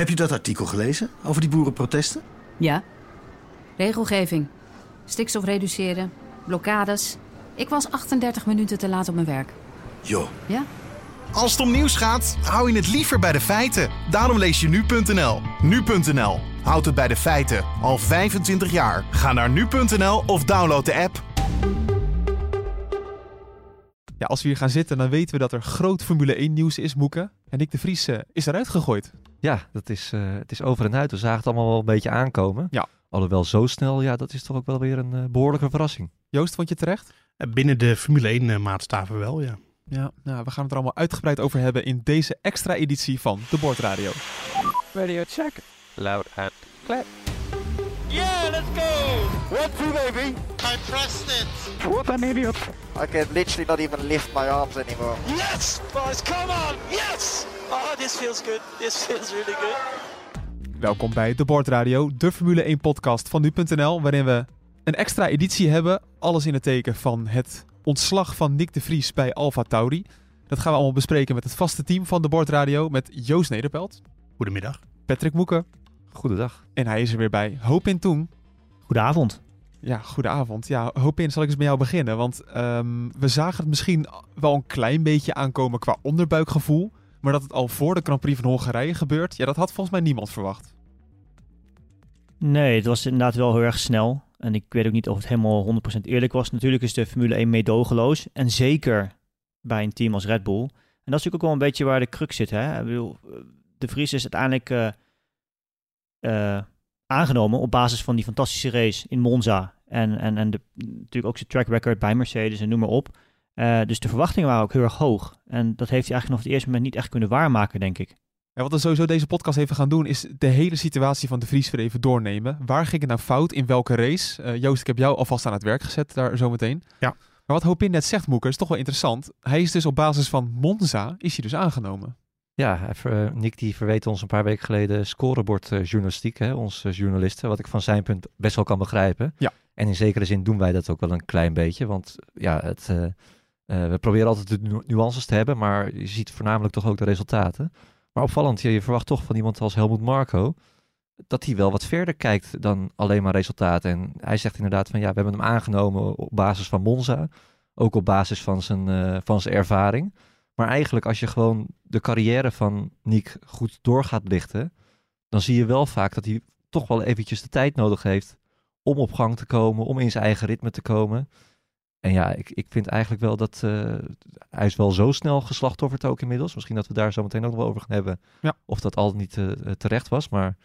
Heb je dat artikel gelezen over die boerenprotesten? Ja. Regelgeving. Stikstof reduceren. Blokkades. Ik was 38 minuten te laat op mijn werk. Jo. Ja? Als het om nieuws gaat, hou je het liever bij de feiten. Daarom lees je nu.nl. Nu.nl. Houd het bij de feiten. Al 25 jaar. Ga naar nu.nl of download de app. Ja, als we hier gaan zitten, dan weten we dat er groot Formule 1 nieuws is, Moeke. En Nick de Vries eh, is eruit gegooid. Ja, dat is, eh, het is over en uit. We zagen het allemaal wel een beetje aankomen. Ja. Alhoewel zo snel, ja, dat is toch ook wel weer een eh, behoorlijke verrassing. Joost, vond je terecht? Binnen de Formule 1 eh, maatstaven wel, ja. Ja, nou, we gaan het er allemaal uitgebreid over hebben in deze extra editie van de Bordradio. Radio check. Loud and clear. Yeah, let's go! One, two, baby. I pressed it. What an idiot. I can literally not even lift my arms anymore. Yes, boys, come on! Yes! Oh, this feels good. This feels really good. Welkom bij de Bordradio, de Formule 1 podcast van nu.nl, waarin we een extra editie hebben. Alles in het teken van het ontslag van Nick de Vries bij Alfa Tauri. Dat gaan we allemaal bespreken met het vaste team van de Bordradio, met Joost Nederpelt, Goedemiddag. Patrick Moeken Goedendag. en hij is er weer bij, Hoop in Toen. Goedenavond. Ja, goedenavond. Ja, hoop in zal ik eens met jou beginnen. Want ehm, we zagen het misschien wel een klein beetje aankomen qua onderbuikgevoel. Maar dat het al voor de Grand Prix van Hongarije gebeurt, ja, dat had volgens mij niemand verwacht. Nee, het was inderdaad wel heel erg snel. En ik weet ook niet of het helemaal 100% eerlijk was. Natuurlijk is de Formule 1 meedogenloos. En zeker bij een team als Red Bull. En dat is natuurlijk ook wel een beetje waar de crux zit. Hè? Ik bedoel, de Vries is uiteindelijk eh, eh, aangenomen op basis van die fantastische race in Monza. En, en, en natuurlijk ook zijn track record bij Mercedes en noem maar op. Eh, dus de verwachtingen waren ook heel erg hoog. En dat heeft hij eigenlijk nog op het eerste moment niet echt kunnen waarmaken, denk ik. Ja, wat we sowieso deze podcast even gaan doen, is de hele situatie van de Vries weer even doornemen. Waar ging het nou fout? In welke race? Eh, Joost, ik heb jou alvast aan het werk gezet daar zometeen. Ja. Maar wat Hopin net zegt, Moeker, is toch wel interessant. Hij is dus op basis van Monza, is hij dus aangenomen. Ja, eh, Nick die verweet ons een paar weken geleden scorebordjournalistiek, hè, ons eh, journalisten, wat ik van zijn punt best wel kan begrijpen. Ja. En in zekere zin doen wij dat ook wel een klein beetje, want ja, het, eh, eh, we proberen altijd de nu- nuances te hebben, maar je ziet voornamelijk toch ook de resultaten. Maar opvallend, je, je verwacht toch van iemand als Helmut Marco dat hij wel wat verder kijkt dan alleen maar resultaten. En hij zegt inderdaad van ja, we hebben hem aangenomen op basis van Monza, ook op basis van zijn, eh, van zijn ervaring. Maar eigenlijk als je gewoon de carrière van Nick goed door gaat lichten, dan zie je wel vaak dat hij toch wel eventjes de tijd nodig heeft om op gang te komen, om in zijn eigen ritme te komen. En ja, ik, ik vind eigenlijk wel dat eh, hij is wel zo snel geslachtofferd ook inmiddels. Misschien dat we daar zo meteen ook nog wel over gaan hebben. Ja. Of dat al niet eh, terecht was. Maar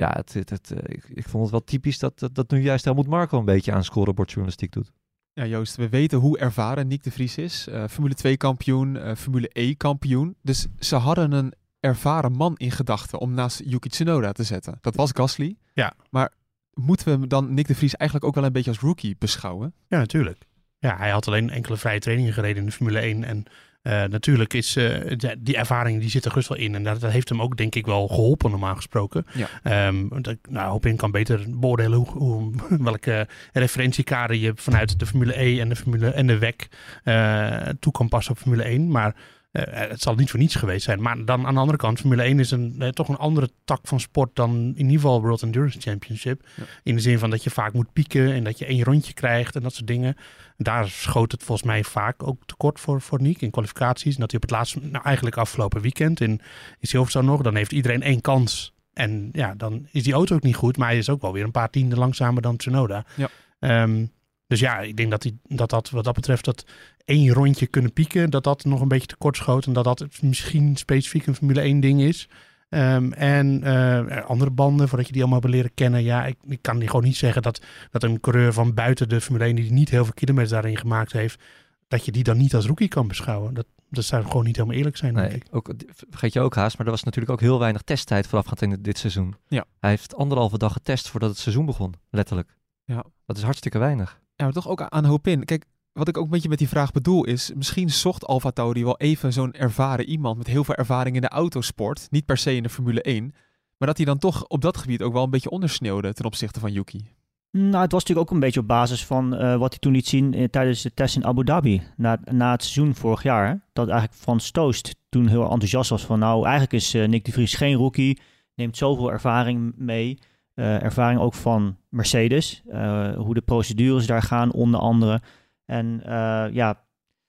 ja, het, het, het, eh, ik, ik vond het wel typisch dat, dat, dat nu juist Helmut Marco een beetje aan scorebordjournalistiek doet. Ja, Joost, we weten hoe ervaren Nick de Vries is. Eh, Formule 2 kampioen, eh, Formule E kampioen. Dus ze hadden een ervaren man in gedachten om naast Yuki Tsunoda te zetten. Dat was Gasly. Ja. Maar moeten we dan Nick de Vries eigenlijk ook wel een beetje als rookie beschouwen? Ja, natuurlijk. Ja, hij had alleen enkele vrije trainingen gereden in de Formule 1. En eh, natuurlijk is ja, die ervaring, die zit er gerust wel in. En dat, dat heeft hem ook denk ik wel geholpen normaal gesproken. Ja. Ehm, want ik- nou, Hopin kan beter beoordelen hoe, hoe, welke referentiekader je vanuit de Formule E en de, Formule, en de WEC eh, toe kan passen op Formule 1. Maar eh, het zal niet voor niets geweest zijn. Maar dan aan de andere kant, Formule 1 is een, eh, toch een andere tak van sport dan in ieder geval World Endurance Championship. Ja. In de zin van dat je vaak moet pieken en dat je één rondje krijgt en dat soort dingen. Daar schoot het volgens mij vaak ook tekort voor, voor Nick in kwalificaties. En dat hij op het laatste, nou eigenlijk afgelopen weekend in, in Silverstone nog, dan heeft iedereen één kans. En ja, dan is die auto ook niet goed, maar hij is ook wel weer een paar tienden langzamer dan Tsunoda. Ja. Ehm, dus ja, ik denk dat, hij, dat dat wat dat betreft dat één rondje kunnen pieken, dat dat nog een beetje tekort schoot. En dat dat misschien specifiek een Formule 1 ding is. Ehm, en eh, andere banden, voordat je die allemaal hebt leren kennen. Ja, ik, ik kan die gewoon niet zeggen dat, dat een coureur van buiten de Formule 1, die niet heel veel kilometers daarin gemaakt heeft, dat je die dan niet als rookie kan beschouwen. Dat, dat zou gewoon niet helemaal eerlijk zijn, denk Nee, ik. ook, vergeet je ook haast, maar er was natuurlijk ook heel weinig testtijd voorafgaand in dit seizoen. Ja. Hij heeft anderhalve dag getest voordat het seizoen begon, letterlijk. Ja. Dat is hartstikke weinig. Ja, maar toch ook aan hoop in. Kijk, wat ik ook een beetje met die vraag bedoel is, misschien zocht Alfa Tauri wel even zo'n ervaren iemand met heel veel ervaring in de autosport, niet per se in de Formule 1, maar dat hij dan toch op dat gebied ook wel een beetje ondersneeuwde ten opzichte van Yuki. Nou, het was natuurlijk ook een beetje op basis van eh, wat hij toen liet zien eh, tijdens de test in Abu Dhabi. Na, na het seizoen vorig jaar. Dat eigenlijk Frans Toost toen heel enthousiast was van... nou, eigenlijk is eh, Nick de Vries geen rookie. neemt zoveel ervaring mee. Eh, ervaring ook van Mercedes. eh, hoe de procedures daar gaan, onder andere. En eh, ja,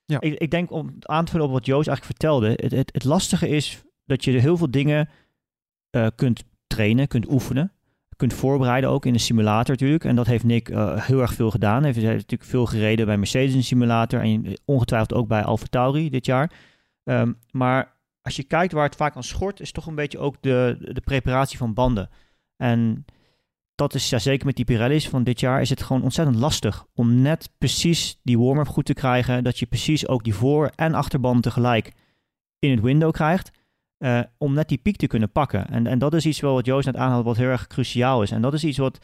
Ja. Ik, ik denk om aan te vullen op wat Joost eigenlijk vertelde. Het, het, het lastige is dat je heel veel dingen kunt trainen, kunt oefenen. Kunt voorbereiden ook in de simulator natuurlijk. En dat heeft Nick heel erg veel gedaan. Hij heeft, natuurlijk veel gereden bij Mercedes in de simulator. En ongetwijfeld ook bij Alfa Tauri dit jaar. Ehm, maar als je kijkt waar het vaak aan schort, is toch een beetje ook de, de preparatie van banden. En dat is ja, zeker met die Pirelli's van dit jaar is het gewoon ontzettend lastig om net precies die warm-up goed te krijgen. Dat je precies ook die voor- en achterband tegelijk in het window krijgt. eh, om net die piek te kunnen pakken. En, en dat is iets wel wat Joost net aanhaalt wat heel erg cruciaal is. En dat is iets wat,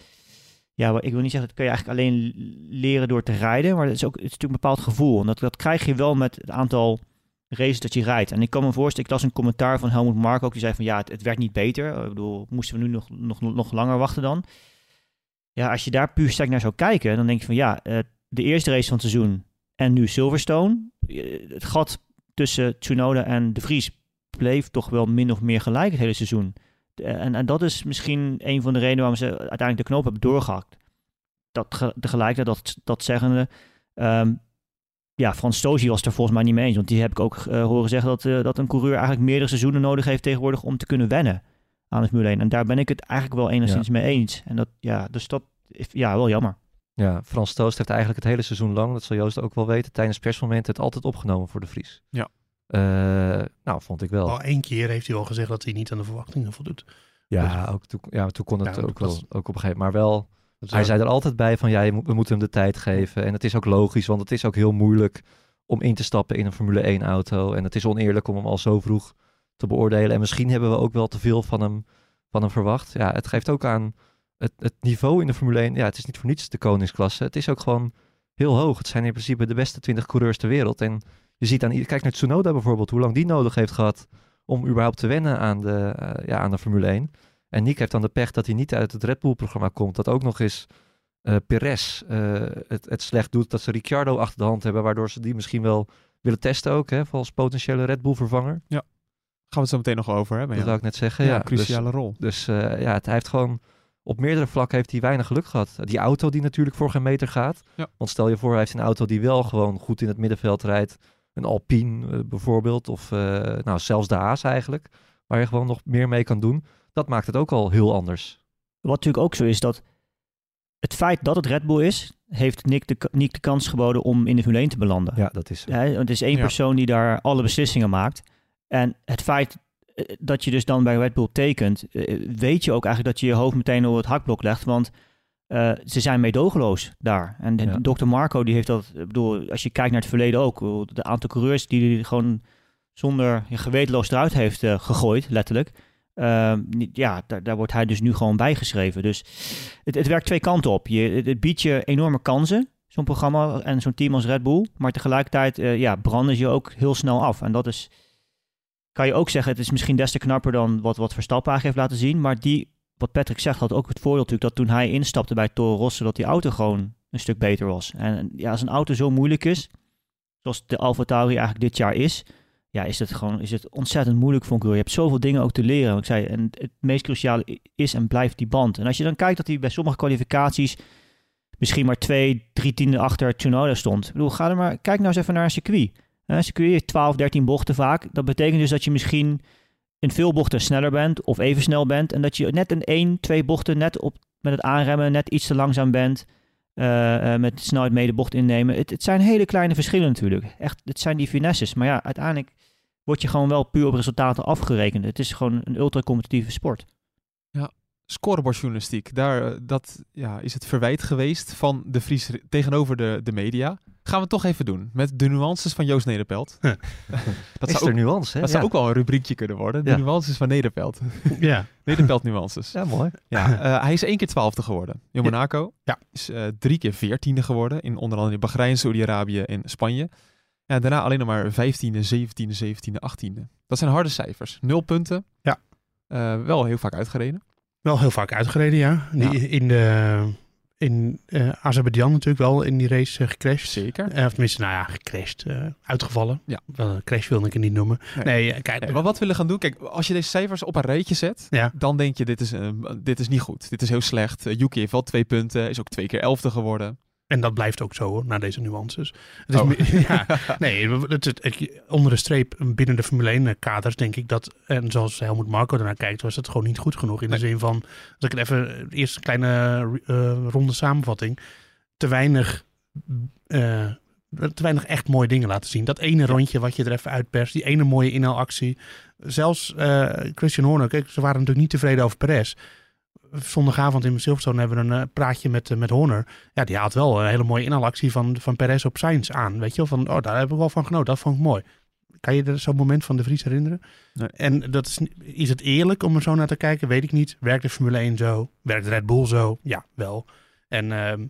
ja, ik wil niet zeggen dat kun je eigenlijk alleen leren door te rijden. Maar het is ook het is natuurlijk een bepaald gevoel. En dat, dat krijg je wel met het aantal races dat je rijdt. En ik kan me voorstellen, ik las een commentaar van Helmut Mark ook. Die zei van ja, het, werd niet beter. Ik bedoel, moesten we nu nog, nog, nog langer wachten dan? Ja, als je daar puur sterk naar zou kijken, dan denk je van ja, eh, de eerste race van het seizoen en nu Silverstone. eh, Het gat tussen Tsunoda en De Vries bleef toch wel min of meer gelijk het hele seizoen. En, en dat is misschien een van de redenen waarom ze uiteindelijk de knoop hebben doorgehakt. Dat ge- tegelijkertijd, dat, dat zeggende, ehm, ja, Frans Stozi was er volgens mij niet mee eens. Want die heb ik ook eh, horen zeggen dat, eh, dat een coureur eigenlijk meerdere seizoenen nodig heeft tegenwoordig om te kunnen wennen aan het Formule 1. En daar ben ik het eigenlijk wel enigszins mee eens. En dat, ja, dus dat is ja, wel jammer. Ja, Frans Toost heeft eigenlijk het hele seizoen lang, dat zal Joost ook wel weten, tijdens persmomenten het altijd opgenomen voor de Vries. Ja. Eh, nou, vond ik wel. Al één keer heeft hij al gezegd dat hij niet aan de verwachtingen voldoet. Ja, ook toen, ja, toen kon het Ja, ook, wel, ook op een gegeven moment. Maar wel, Hij zei er altijd bij van ja, we moeten hem de tijd geven. En het is ook logisch, want het is ook heel moeilijk om in te stappen in een Formule 1 auto. En het is oneerlijk om hem al zo vroeg te beoordelen. En misschien hebben we ook wel te veel van hem, van hem verwacht. Ja, het geeft ook aan het, het niveau in de Formule 1. Ja, het is niet voor niets de koningsklasse. Het is ook gewoon heel hoog. Het zijn in principe de beste 20 coureurs ter wereld. En je ziet aan, kijk naar Tsunoda bijvoorbeeld, hoe lang die nodig heeft gehad om überhaupt te wennen aan de, eh, ja, aan de Formule 1. En Nick heeft dan de pech dat hij niet uit het Red Bull-programma komt. Dat ook nog eens eh Perez eh, het, het slecht doet. Dat ze Ricciardo achter de hand hebben, waardoor ze die misschien wel willen testen ook, hè, als potentiële Red Bull-vervanger. Gaan we het zo meteen nog over hebben. Dat ja. zou ik net zeggen. Ja, Ja, cruciale dus, rol. Dus eh, ja, het, hij heeft gewoon op meerdere vlakken heeft hij weinig geluk gehad. Die auto die natuurlijk voor geen meter gaat. Ja. Want stel je voor, hij heeft een auto die wel gewoon goed in het middenveld rijdt. Een Alpine bijvoorbeeld. Of nou, zelfs de Haas eigenlijk. Waar je gewoon nog meer mee kan doen. Dat maakt het ook al heel anders. Wat natuurlijk ook zo is dat het feit dat het Red Bull is, heeft Nick de, Nick de kans geboden om in de Formule 1 te belanden. Ja, dat is zo. Het is één Ja. persoon die daar alle beslissingen maakt. En het feit eh, dat je dus dan bij Red Bull tekent, eh, weet je ook eigenlijk dat je je hoofd meteen op het hakblok legt. Want eh, ze zijn meedogenloos daar. En Ja. Dr. Marco die heeft dat, ik bedoel, als je kijkt naar het verleden ook, de aantal coureurs die hij gewoon zonder gewetenloos eruit heeft gegooid, letterlijk. Eh, niet- ja, daar, wordt hij dus nu gewoon bijgeschreven. Dus het, het werkt twee kanten op. Je, het, biedt je enorme kansen, zo'n programma en zo'n team als Red Bull. Maar tegelijkertijd eh, ja, branden ze je ook heel snel af. En dat is, kan je ook zeggen, het is misschien des te knapper dan wat, wat Verstappen eigenlijk heeft laten zien. Maar die, wat Patrick zegt, had ook het voordeel natuurlijk dat toen hij instapte bij Toro Rosso, dat die auto gewoon een stuk beter was. En ja, als een auto zo moeilijk is, zoals de Alfa Tauri eigenlijk dit jaar is, ja, is het gewoon is het ontzettend moeilijk voor een coureur. Je hebt zoveel dingen ook te leren. Ik zei, en het meest cruciale is en blijft die band. En als je dan kijkt dat hij bij sommige kwalificaties misschien maar twee, drie tienden achter Tsunoda stond. Ik bedoel, ga er maar, kijk nou eens even naar een circuit. Een circuit heeft 12, 13 bochten vaak. Dat betekent dus dat je misschien in veel bochten sneller bent of even snel bent. En dat je net in één, twee bochten net op, met het aanremmen net iets te langzaam bent. eh, eh, met snelheid mee de bocht innemen. Het, het zijn hele kleine verschillen natuurlijk. Echt, het zijn die finesses. Maar ja, uiteindelijk word je gewoon wel puur op resultaten afgerekend. Het is gewoon een ultra-competitieve sport. Scorebordjournalistiek, daar eh, dat, ja, is het verwijt geweest van de Vries ri- tegenover de, de media. Gaan we toch even doen met de nuances van Joost Nederpelt. dat is zou, er ook, nuance, hè? dat Ja. zou ook wel een rubriekje kunnen worden. De Ja. nuances van Nederpelt. Ja. Nederpelt nuances. Ja, mooi. Ja, eh, hij is één keer twaalfde geworden in Ja. Monaco. Ja. Is eh, drie keer veertiende geworden in onder andere in Bahrein, Saudi-Arabië en Spanje. Ja, daarna alleen nog maar vijftiende, zeventiende, zeventiende, achttiende. Dat zijn harde cijfers. Nul punten. Ja. Eh, wel heel vaak uitgereden. Wel heel vaak uitgereden, ja. In, de, in eh Azerbeidzjan natuurlijk wel in die race eh, gecrashed. Zeker. Eh, of tenminste, nou ja, gecrashed. uitgevallen. Ja. Wel, een crash wilde ik het niet noemen. Nee. Nee, kijk. Nee, maar wat willen gaan doen? Kijk, als je deze cijfers op een rijtje zet, Ja. dan denk je dit is, dit is niet goed. Dit is heel slecht. Yuki heeft wel twee punten, is ook twee keer elfde geworden. En dat blijft ook zo hoor, na deze nuances. Het is Oh. ja, nee, het, het, het- onder de streep binnen de Formule 1 kaders denk ik dat, en zoals Helmut Marco daarnaar kijkt, was het gewoon niet goed genoeg. In Nee. de zin van, als ik het even, eerst een kleine eh, ronde samenvatting, te weinig, eh, te weinig echt mooie dingen laten zien. Dat ene rondje wat je er even uitperst, die ene mooie inhaalactie. Zelfs eh, Christian Horner, kijk, ze waren natuurlijk niet tevreden over Perez. Zondagavond in Silverstone hebben we een eh, praatje met, eh, met Horner. Ja, die haalt wel een hele mooie inhaalactie van, van Perez op Sainz aan. Weet je wel, van, oh, daar hebben we wel van genoten. Dat vond ik mooi. Kan je er zo'n moment van de Vries herinneren? Nee. En dat is, is het eerlijk om er zo naar te kijken? Weet ik niet. Werkt de Formule 1 zo? Werkt Red Bull zo? Ja, wel. En ehm,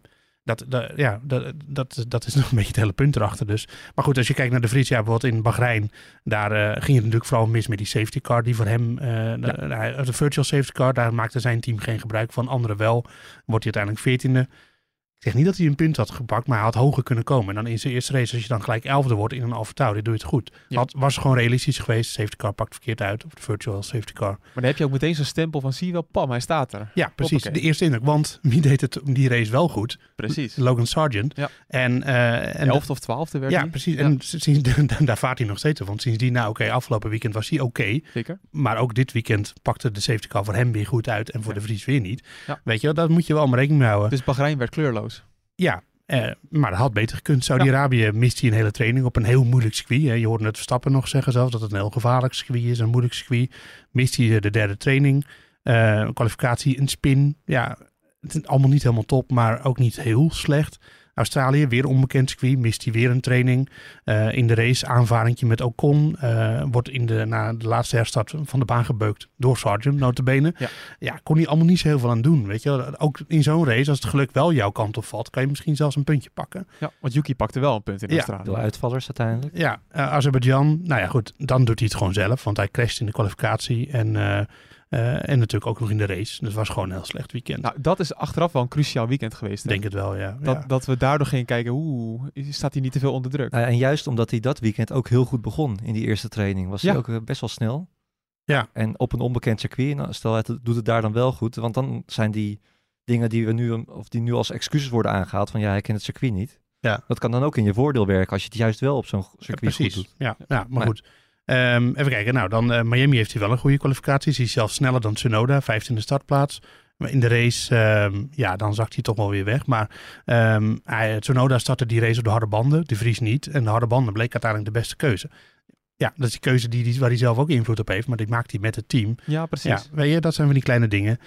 dat, dat, ja, dat, dat, dat is nog een beetje het hele punt erachter. Dus. Maar goed, als je kijkt naar de Vries, ja, bijvoorbeeld in Bahrein, daar eh, ging het natuurlijk vooral mis met die safety car die voor hem, eh, de, de virtual safety car, daar maakte zijn team geen gebruik van, anderen wel. Wordt hij uiteindelijk veertiende. Ik zeg niet dat hij een punt had gepakt, maar hij had hoger kunnen komen. En dan in zijn eerste race, als je dan gelijk elfde wordt in een Alfa Tauri, doe je het goed. Ja. Had, was gewoon realistisch geweest. Safety car pakt verkeerd uit, of de virtual safety car. Maar dan heb je ook meteen zo'n stempel van, zie je wel, pam, hij staat er. Ja, precies. Hoppakee. De eerste indruk. Want wie deed het die race wel goed? Precies. Logan Sargent. Ja. En, eh, en Elfde of twaalfde werd ja, precies. Ja. En sinds, daar vaart hij nog steeds. Want sindsdien, nou oké, afgelopen weekend was hij oké. Zeker. Maar ook dit weekend pakte de safety car voor hem weer goed uit. En voor de Vries weer niet. Ja. Weet je wel, daar moet je wel maar rekening mee houden. Dus Bahrein werd kleurloos. Ja, eh, maar dat had beter gekund. Saudi-Arabië mist hij een hele training op een heel moeilijk circuit. Hè. Je hoorde het Verstappen nog zeggen zelfs dat het een heel gevaarlijk circuit is. Een moeilijk circuit. Mist hij de derde training. Een kwalificatie, een spin. Ja, het is allemaal niet helemaal top, maar ook niet heel slecht. Australië, weer onbekend circuit, mist hij weer een training. Eh, in de race aanvaringje met Ocon. eh, wordt in de, na de laatste herstart van de baan gebeukt door Sargent, notabene. Ja. ja, kon hij allemaal niet zo heel veel aan doen. Weet je? wel. Ook in zo'n race, als het geluk wel jouw kant op valt, kan je misschien zelfs een puntje pakken. Ja, want Yuki pakte wel een punt in Ja. Australië. Uitvallers uiteindelijk. Ja, uh, Azerbeidzjan, nou ja goed, dan doet hij het gewoon zelf. Want hij crasht in de kwalificatie en, uh, uh, en natuurlijk ook nog in de race. Dus het was gewoon een heel slecht weekend. Nou, dat is achteraf wel een cruciaal weekend geweest. Ik denk het wel, ja. Dat, ja. dat we daardoor gingen kijken, oeh, staat hij niet te veel onder druk? Nou, en juist omdat hij dat weekend ook heel goed begon in die eerste training, was hij ook eh, best wel snel. Ja. En op een onbekend circuit, nou, stel hij doet het daar dan wel goed, want dan zijn die dingen die we nu, of die nu als excuses worden aangehaald van ja, hij kent het circuit niet. Ja. Dat kan dan ook in je voordeel werken als je het juist wel op zo'n circuit Precies, goed doet. ja, ja maar Maar- goed. Ehm, even kijken, nou dan eh, Miami heeft hij wel een goede kwalificatie. Hij is zelfs sneller dan Tsunoda, 15e startplaats. Maar in de race, ehm, ja, dan zakt hij toch wel weer weg. Maar hij, Tsunoda startte die race op de harde banden, de Vries niet. En de harde banden bleek uiteindelijk de beste keuze. Ja, dat is die keuze die, die, waar hij zelf ook invloed op heeft, maar die maakt hij met het team. Ja, precies. Ja, weet je, dat zijn van die kleine dingen.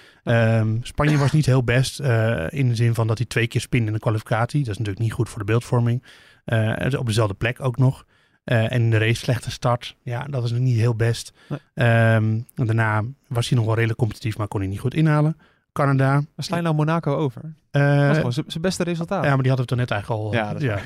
Spanje was niet heel best eh, in de zin van dat hij twee keer spinde in de kwalificatie. Dat is natuurlijk niet goed voor de beeldvorming. Op dezelfde plek ook nog. Eh, en in de race slechte start. Ja, dat was nog niet heel best. Nee. Ehm, daarna was hij nog wel redelijk competitief, maar kon hij niet goed inhalen. Canada. Maar sla je nou Monaco over? eh, dat was gewoon zijn- beste resultaat. ja, maar die hadden we toen net eigenlijk al. Ja, dat is ja.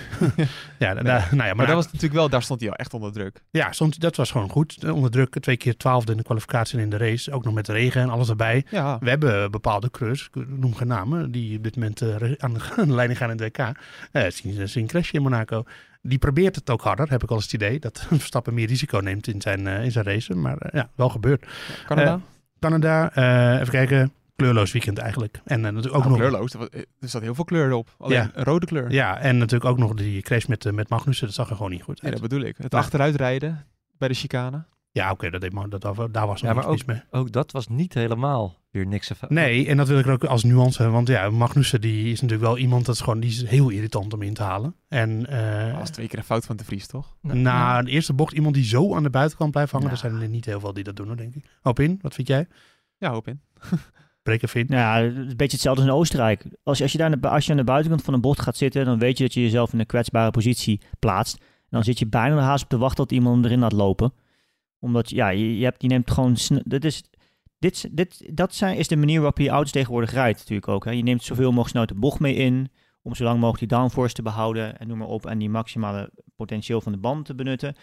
ja, Nee. nou ja, maar maar, dat was natuurlijk wel, daar stond hij wel echt onder druk. ja, stond, dat was gewoon goed. Onder druk, twee keer twaalfde in de kwalificatie en in de race. Ook nog met de regen en alles erbij. Ja, We hebben bepaalde ik noem geen namen, die op dit moment eh, aan, de, aan de leiding gaan in het WK. Eh zien, zien crashen in Monaco. Die probeert het ook harder, heb ik al eens het idee. Dat Verstappen meer risico neemt in zijn, eh, in zijn race. Maar eh, ja, wel gebeurd. Canada? Eh, Canada, eh, even kijken. Kleurloos weekend eigenlijk. En natuurlijk ook ook nog. kleurloos. Er zat heel veel kleur op. Alleen Ja. een rode kleur. Ja, en natuurlijk ook nog die crash met, met Magnussen. Dat zag er gewoon niet goed uit. dat bedoel ik. Het Ja. achteruitrijden bij de chicane. Ja, oké, dat deed maar dat, daar- daar was nog Ja, maar niks mis mee. Ook dat was niet helemaal weer niks. ervan. Nee, en dat wil ik ook als nuance hebben. Want ja, Magnussen die is natuurlijk wel iemand dat is gewoon die is heel irritant om in te halen. En eh, Dat was twee keer een fout van de Vries, toch? Nou, na de eerste bocht iemand die zo aan de buitenkant blijft hangen, Ja. er zijn er niet heel veel die dat doen, hoor, denk ik. Hoop in, wat vind jij? Ja, hoop in. Breek even in. Ja, een beetje hetzelfde als in Oostenrijk. Als, je- als, je daar aan de, als je aan de buitenkant van een bocht gaat zitten, dan weet je dat je jezelf in een kwetsbare positie plaatst. En dan zit je bijna haast op te wachten tot iemand hem erin laat lopen. Omdat ja, je, je, hebt, je neemt gewoon... Dit is, dit, dit, dat zijn, is de manier waarop je auto's tegenwoordig rijdt natuurlijk ook. Hè. Je neemt zoveel mogelijk snel de bocht mee in, om zo lang mogelijk die downforce te behouden en noem maar op. En die maximale potentieel van de band te benutten.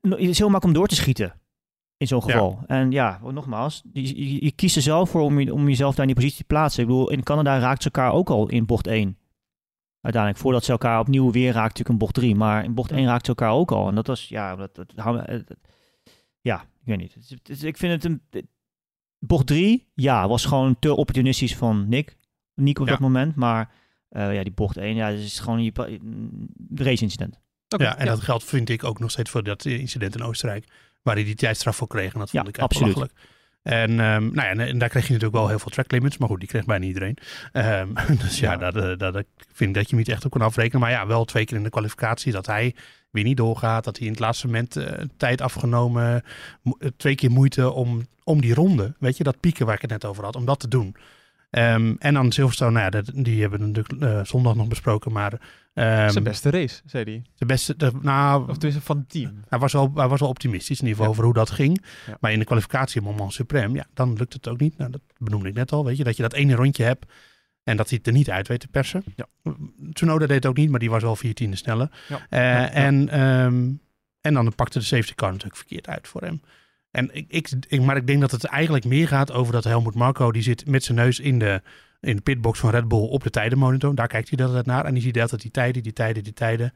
Het is heel makkelijk om door te schieten. In zo'n Ja. geval. En ja, nogmaals, je, je, je kiest er zelf voor om, je, om jezelf daar in die positie te plaatsen. Ik bedoel, in Canada raakt ze elkaar ook al in bocht 1. Uiteindelijk, voordat ze elkaar opnieuw weer raakt, natuurlijk in bocht 3. Maar in bocht 1 raakt ze elkaar ook al. En dat was, ja, dat, dat, eh, dat- ja, ik weet niet. Het het ik vind het een... bocht 3, ja, was gewoon te opportunistisch van Nick. Nick op Ja. dat moment. Maar eh, ja, die bocht 1, ja, dat is gewoon je, een race-incident. Ja, en dat geldt vind ik ook nog steeds voor dat incident in Oostenrijk. Waar hij die tijdstraf voor kreeg. En dat vond Ja, ik echt absoluut. belachelijk. En, ehm, nou ja, en, en daar kreeg je natuurlijk wel heel veel track limits. Maar goed, die kreeg bijna iedereen. Ehm, dus ja, Ja. dat, eh, dat, ik vind dat je hem niet echt op kan afrekenen. Maar ja, wel twee keer in de kwalificatie dat hij weer niet doorgaat. Dat hij in het laatste moment eh, tijd afgenomen. eh, twee keer moeite om, om die ronde. Weet je, dat pieken waar ik het net over had. Om dat te doen. Ehm, en dan Silverstone, nou ja, dat, die hebben we natuurlijk eh, zondag nog besproken. Maar ehm, Zijn beste race, zei hij. de beste, de, nou, Of tenminste van het team. hij was wel, hij was wel optimistisch in ieder geval Ja. over hoe dat ging. Ja. Maar in de kwalificatie moment supreme, ja, dan lukt het ook niet. Nou, dat benoemde ik net al, weet je. Dat je dat ene rondje hebt en dat hij het er niet uit weet te persen. Ja. Tsunoda deed het ook niet, maar die was wel 14e sneller. Ja. Eh. En, ehm, en dan pakte de safety car natuurlijk verkeerd uit voor hem. En ik, ik, maar ik denk dat het eigenlijk meer gaat over dat Helmut Marco, die zit met zijn neus in de, in de pitbox van Red Bull op de tijdenmonitor. Daar kijkt hij tijd naar en die ziet altijd die tijden, die tijden, die tijden.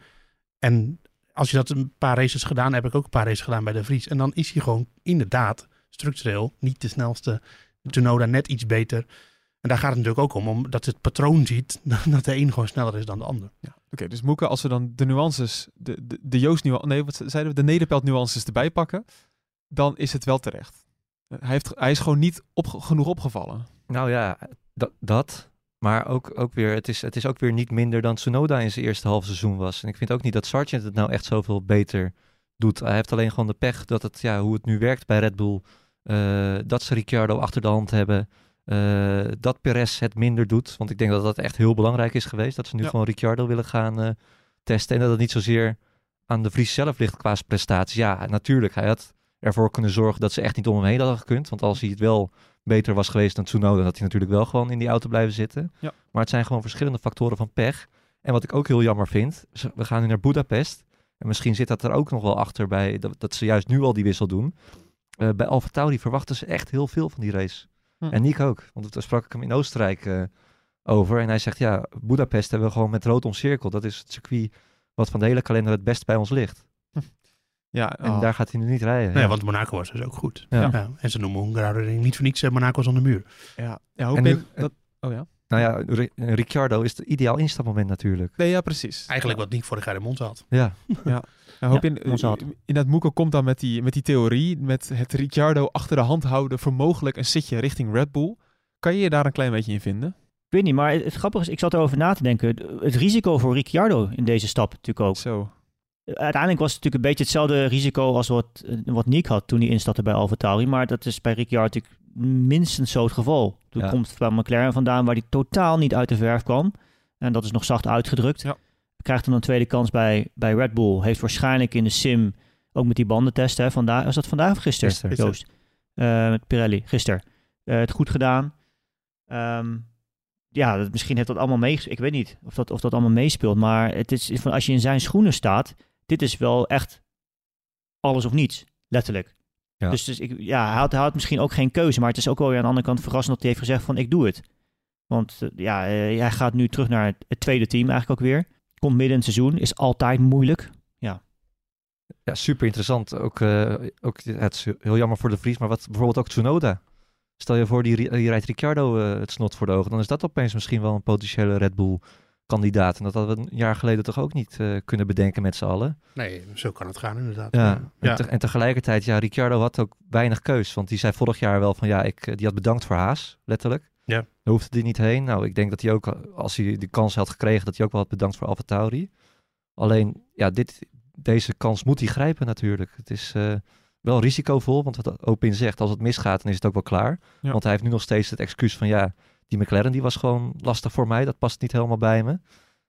En als je dat een paar races gedaan, heb ik ook een paar races gedaan bij de Vries. En dan is hij gewoon inderdaad structureel niet de snelste. Tsunoda net iets beter. En daar gaat het natuurlijk ook om, omdat het patroon ziet dat de een gewoon sneller is dan de ander. Oké, dus Moeke, als we dan de nuances, de, de, de Joost nuances, nee, wat zeiden we, de Nederpelt nuances erbij pakken, dan is het wel terecht. Hij, heeft, hij is gewoon niet op, genoeg opgevallen. Nou ja, dat. maar ook, ook weer, het, is, het is ook weer niet minder dan Tsunoda in zijn eerste half seizoen was. En ik vind ook niet dat Sargent het nou echt zoveel beter doet. Hij heeft alleen gewoon de pech dat het, ja, hoe het nu werkt bij Red Bull. eh, dat ze Ricciardo achter de hand hebben. eh, dat Perez het minder doet. Want ik denk dat dat echt heel belangrijk is geweest. Dat ze nu Ja. gewoon Ricciardo willen gaan eh, testen. En dat het niet zozeer aan de Vries zelf ligt qua prestaties. Ja, natuurlijk. Hij had ervoor kunnen zorgen dat ze echt niet om hem heen hadden gekund. Want als hij het wel beter was geweest dan Tsunoda, dan had hij natuurlijk wel gewoon in die auto blijven zitten. Ja. Maar het zijn gewoon verschillende factoren van pech. En wat ik ook heel jammer vind, we gaan nu naar Budapest. En misschien zit dat er ook nog wel achter bij dat, dat ze juist nu al die wissel doen. Eh, bij Alfa Tauri verwachten ze echt heel veel van die race. Hm. En Nick ook, want daar sprak ik hem in Oostenrijk eh, over. En hij zegt, ja, Budapest hebben we gewoon met rood omcirkeld. Dat is het circuit wat van de hele kalender het best bij ons ligt. Ja, En oh. daar gaat hij nu niet rijden. Nee, Ja. want Monaco was dus ook goed. Ja. Ja. En ze noemen Hungaroring niet voor niets eh, Monaco zonder muur. ja, ja hoop En nu- dat... Oh ja? Nou ja, Ri- Ricciardo is het ideaal instapmoment natuurlijk. Nee, ja, precies. Eigenlijk ja. wat niet vorig jaar in Monza had. Ja, Ja, hoop Ja, in, ons had. in dat Moeke komt dan met die, met die theorie, met het Ricciardo achter de hand houden voor mogelijk een zitje richting Red Bull. Kan je je daar een klein beetje in vinden? Ik weet niet, maar het, het grappige is, ik zat erover na te denken. Het risico voor Ricciardo in deze stap natuurlijk ook. Zo. Uiteindelijk was het natuurlijk een beetje hetzelfde risico als wat, eh, wat Nick had toen hij instapte bij AlphaTauri. Maar dat is bij Ricciardo natuurlijk minstens zo het geval. Toen Ja. komt bij McLaren vandaan waar hij totaal niet uit de verf kwam. En dat is nog zacht uitgedrukt. Ja. Krijgt dan een tweede kans bij, bij Red Bull. Heeft waarschijnlijk in de sim ook met die bandentest. Hè, vandaag, was dat vandaag of gisteren? Gisteren. Joost? Eh, met Pirelli, gisteren. Eh, het goed gedaan. Ehm, ja, dat, misschien heeft dat allemaal mee. Ik weet niet of dat, of dat allemaal meespeelt. Maar het is van als je in zijn schoenen staat. Dit is wel echt alles of niets, letterlijk. Ja. Dus, dus ik, ja, hij had, hij had misschien ook geen keuze. Maar het is ook wel weer aan de andere kant verrassend dat hij heeft gezegd van ik doe het. Want eh, ja, eh, hij gaat nu terug naar het, tweede team eigenlijk ook weer. Komt midden in het seizoen, is altijd moeilijk. ja super interessant. Ook, eh, ook, het is heel jammer voor de Vries, maar wat bijvoorbeeld ook Tsunoda. Stel je voor, die, die rijdt Ricciardo het snot voor de ogen. Dan is dat opeens misschien wel een potentiële Red Bull kandidaat. En dat hadden we een jaar geleden toch ook niet eh, kunnen bedenken met z'n allen. Nee, zo kan het gaan inderdaad. Ja. ja. En, te- en tegelijkertijd, ja, Ricciardo had ook weinig keus. Want die zei vorig jaar wel van, ja, ik, eh, die had bedankt voor Haas, letterlijk. Ja. Daar hoefde hij niet heen. Nou, ik denk dat hij ook, als hij die kans had gekregen, dat hij ook wel had bedankt voor AlphaTauri. Alleen, ja, dit, deze kans moet hij grijpen natuurlijk. Het is eh, wel risicovol, want wat Opin zegt, als het misgaat, dan is het ook wel klaar. Ja. Want hij heeft nu nog steeds het excuus van, ja, die McLaren die was gewoon lastig voor mij. Dat past niet helemaal bij me.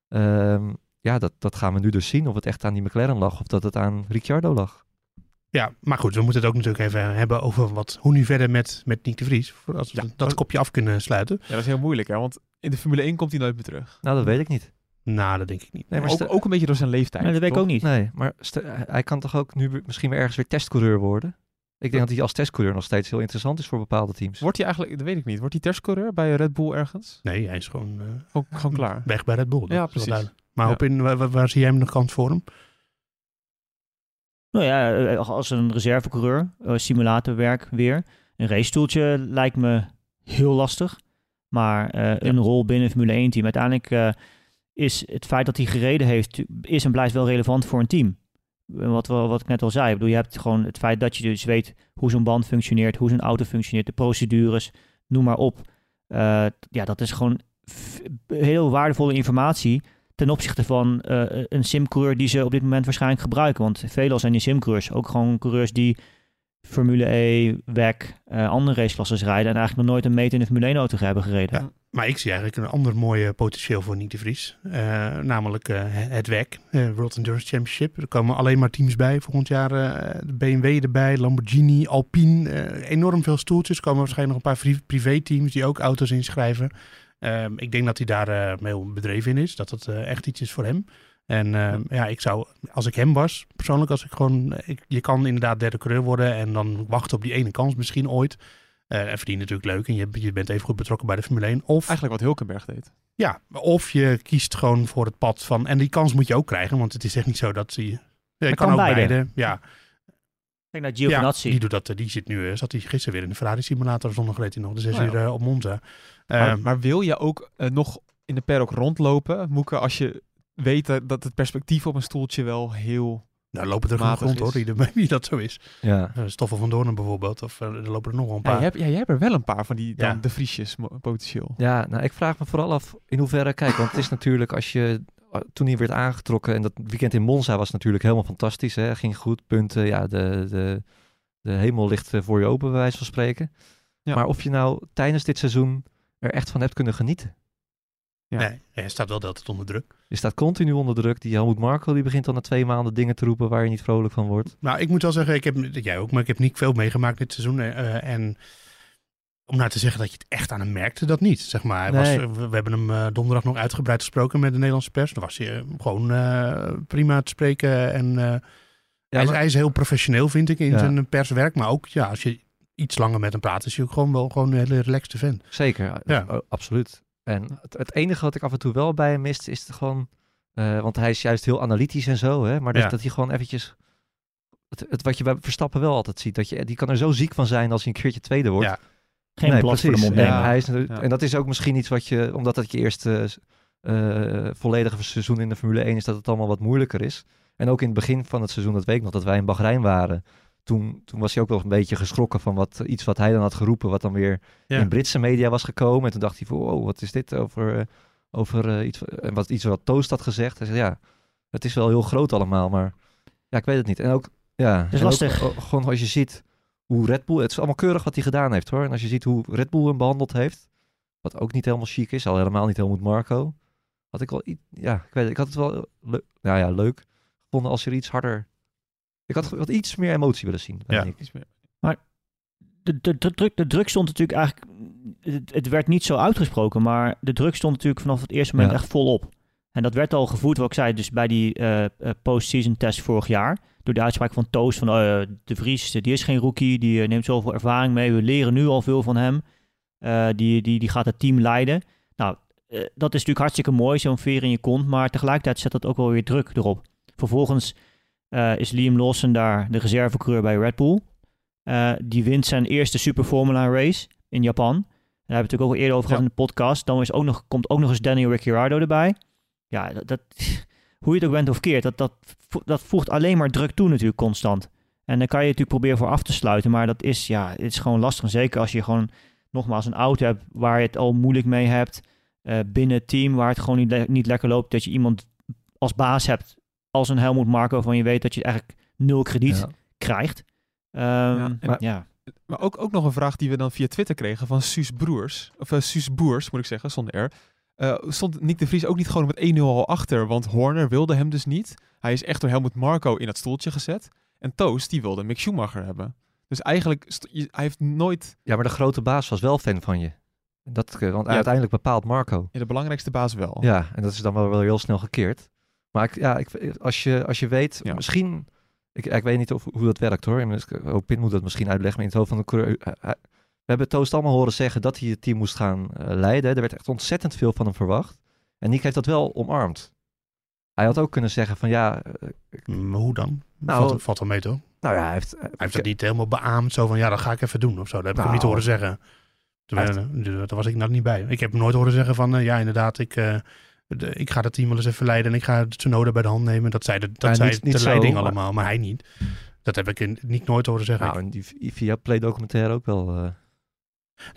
Ehm, ja, dat, dat gaan we nu dus zien. Of het echt aan die McLaren lag of dat het aan Ricciardo lag. Ja, maar goed, we moeten het ook natuurlijk even hebben over wat, hoe nu verder met, met Nick de Vries. Als we Ja. dat kopje af kunnen sluiten. Ja, dat is heel moeilijk, hè? Want in de Formule 1 komt hij nooit meer terug. Nou, dat weet ik niet. Nou, dat denk ik niet. Nee, maar ook, ook een beetje door zijn leeftijd. Nee, dat weet ik ook niet. Nee, maar hij kan toch ook nu misschien weer ergens weer testcoureur worden? Ik denk dat hij als testcoureur nog steeds heel interessant is voor bepaalde teams. Wordt hij eigenlijk, dat weet ik niet, wordt hij testcoureur bij Red Bull ergens? Nee, hij is gewoon, uh, gewoon, gewoon klaar. weg bij Red Bull. Dat Ja, precies. Maar Ja. op in, waar, zie jij hem nog kans voor hem? Nou ja, eh, als een reservecoureur, eh, simulatorwerk weer. Een racestoeltje lijkt me heel lastig. Maar eh, een rol binnen Formule 1 team. Uiteindelijk eh, is het feit dat hij gereden heeft, is en blijft wel relevant voor een team. Wat, wat ik net al zei. Ik bedoel, je hebt gewoon het feit dat je dus weet hoe zo'n band functioneert, hoe zo'n auto functioneert, de procedures, noem maar op. Eh, ja, dat is gewoon heel waardevolle informatie ten opzichte van eh, een simcoureur die ze op dit moment waarschijnlijk gebruiken. Want veelal zijn die simcoureurs ook gewoon coureurs die Formule E, WEC, eh, andere raceklasses rijden en eigenlijk nog nooit een meter in de Formule 1 auto hebben gereden. Maar ik zie eigenlijk een ander mooi eh, potentieel voor Nick de Vries. Eh, namelijk eh, het WEC, World Endurance Championship. Er komen alleen maar teams bij. Volgend jaar de BMW erbij, Lamborghini, Alpine. enorm veel stoeltjes. Er komen waarschijnlijk nog een paar pri- privé-teams die ook auto's inschrijven. Ehm, ik denk dat hij daar heel bedreven in is. Dat dat echt iets is voor hem. En ehm, ja, ik zou, als ik hem was, persoonlijk, als ik gewoon, ik, je kan inderdaad derde coureur worden en dan wachten op die ene kans misschien ooit. Eh en verdient natuurlijk leuk en je, je bent even goed betrokken bij de Formule 1. Of, Eigenlijk wat Hulkenberg deed. ja, of je kiest gewoon voor het pad van, en die kans moet je ook krijgen, want het is echt niet zo dat ze, je kan, kan ook beide. beide. Ja, Kijk naar Gio ja Vanazzi. die doet dat, eh, die zit nu, eh, zat hij gisteren weer in de Ferrari simulator, zondag reed hij nog de zes Oh ja. uur eh, op Monza. Maar, maar wil je ook eh, nog in de paddock rondlopen, Moeke, als je weet dat- het perspectief op een stoeltje wel heel... nou, lopen er matig rond hoor, is. wie, wie dat zo is. Ja. Eh, Stoffel van Doornen bijvoorbeeld, of eh, er lopen er nog wel een Ja, paar. jij, hebt, ja, jij hebt er wel een paar van die dan Ja. de Vriesjes mo- potentieel. Ja, nou, ik vraag me vooral af in hoeverre, kijk, want het is natuurlijk als je, eh, toen hij werd aangetrokken en dat weekend in Monza was natuurlijk helemaal fantastisch, hè, ging goed, punten, ja, de, de, de hemel ligt voor je open, bij wijze van spreken. Ja. Maar of je nou tijdens dit seizoen er echt van hebt kunnen genieten. Ja. Nee, hij staat wel de hele tijd onder druk. Je staat continu onder druk. Die Helmut Marko die begint dan na twee maanden dingen te roepen waar je niet vrolijk van wordt. Nou, ik moet wel zeggen, ik heb, jij ook, maar ik heb niet veel meegemaakt dit seizoen. eh, en om nou te zeggen dat je het echt aan hem merkte, dat niet. Zeg maar. Nee. was, we, we hebben hem eh, donderdag nog uitgebreid gesproken met de Nederlandse pers. Dan was hij eh, gewoon eh, prima te spreken. En eh, hij, is, maar- hij is heel professioneel, vind ik, in Ja. zijn perswerk. Maar ook, ja, als je iets langer met hem praat, is hij ook gewoon wel gewoon een hele relaxte vent. Zeker, Ja. absoluut. En het, het enige wat ik af en toe wel bij hem mist, is het gewoon... eh, want hij is juist heel analytisch en zo, hè. Maar dat, Ja. dat hij gewoon eventjes... Het, het wat je bij Verstappen wel altijd ziet, dat je, die kan er zo ziek van zijn als hij een keertje tweede wordt. Ja. Geen Nee, blad voor de mond hij is, en dat is ook misschien iets wat je, omdat dat je eerste eh, volledige seizoen in de Formule 1 is, dat het allemaal wat moeilijker is. En ook in het begin van het seizoen, dat weet ik nog, dat wij in Bahrein waren. Toen, toen was hij ook wel een beetje geschrokken van wat, iets wat hij dan had geroepen, wat dan weer Ja. in Britse media was gekomen. En toen dacht hij van, wow, wat is dit over, eh, over eh, iets, en wat, iets wat Toast had gezegd. Hij zei, ja, het is wel heel groot allemaal, maar ja, ik weet het niet. En ook, ja, is en ook, lastig. eh, gewoon als je ziet hoe Red Bull, het is allemaal keurig wat hij gedaan heeft hoor. En als je ziet hoe Red Bull hem behandeld heeft, wat ook niet helemaal chic is, al helemaal niet helemaal Marco, had ik wel, ja, ik weet het, ik had het wel leuk, nou ja, leuk gevonden als er iets harder, ik had wat iets meer emotie willen zien. Ja. Meer. de, de, de, druk, de druk stond natuurlijk eigenlijk... Het, het werd niet zo uitgesproken, maar de druk stond natuurlijk vanaf het eerste moment Ja. echt volop. En dat werd al gevoerd, wat ik zei, dus bij die eh, eh, post-season test vorig jaar. Door de uitspraak van Toos van eh, De Vries, die is geen rookie, die neemt zoveel ervaring mee. We leren nu al veel van hem. Eh, die, die, die gaat het team leiden. Nou, eh, dat is natuurlijk hartstikke mooi, zo'n veer in je kont. Maar tegelijkertijd zet dat ook wel weer druk erop. Vervolgens eh, is Liam Lawson daar de reservecoureur bij Red Bull. Eh, die wint zijn eerste Super Formula race in Japan. Daar hebben we het natuurlijk ook al eerder over gehad in de podcast. Dan is ook nog, komt ook nog eens Daniel Ricciardo erbij. Ja, dat, dat- hoe je het ook bent of keert, dat, dat, dat voegt alleen maar druk toe natuurlijk constant. En dan kan je natuurlijk proberen voor af te sluiten. Maar dat is, ja, het is gewoon lastig. Zeker als je gewoon nogmaals een auto hebt waar je het al moeilijk mee hebt. eh, binnen het team waar het gewoon niet, le- niet lekker loopt. Dat je iemand als baas hebt als een Helmut Marko van je weet dat je eigenlijk nul krediet Ja. krijgt. Ehm, en- maar, ja. Maar ook, ook nog een vraag die we dan via Twitter kregen van Suus Broers. Of Suus Boers, moet ik zeggen, zonder R. Eh, stond Nick de Vries ook niet gewoon met 1-0 al achter? Want Horner wilde hem dus niet. Hij is echt door Helmut Marco in dat stoeltje gezet. En Toast, die wilde Mick Schumacher hebben. Dus eigenlijk, je- hij heeft nooit Ja, maar de grote baas was wel fan van je. Dat, eh, want Ja. uiteindelijk bepaalt Marco. ja, de belangrijkste baas wel. Ja, en dat is dan wel, wel heel snel gekeerd. Maar ik, ja, ik, als, je, als je weet, Ja. misschien Ik, ik weet niet of, hoe dat werkt hoor. Ook Pin moet dat misschien uitleggen. Maar in het hoofd van de coureur... eh, eh, We hebben Toost allemaal horen zeggen dat hij het team moest gaan eh, leiden. Er werd echt ontzettend veel van hem verwacht. En Nick heeft dat wel omarmd. Hij had ook kunnen zeggen van ja... Maar hoe dan? Nou, valt, valt wel mee toch? nou ja, hij heeft... Hij heeft dat niet helemaal beaamd, zo van ja, dat ga ik even doen of zo. Dat heb ik hem Nou, niet horen zeggen. Hij eh, daar was ik nou niet bij. Ik heb hem nooit horen zeggen van ja, inderdaad, ik, de- ik ga dat team wel eens even leiden en ik ga Tsunoda bij de hand nemen. Dat zei de, dat Ja, zei niet- niet de leiding allemaal, maar hij niet. Dat heb ik in, niet nooit horen zeggen. Nou, en die via Play documentaire ook wel... eh,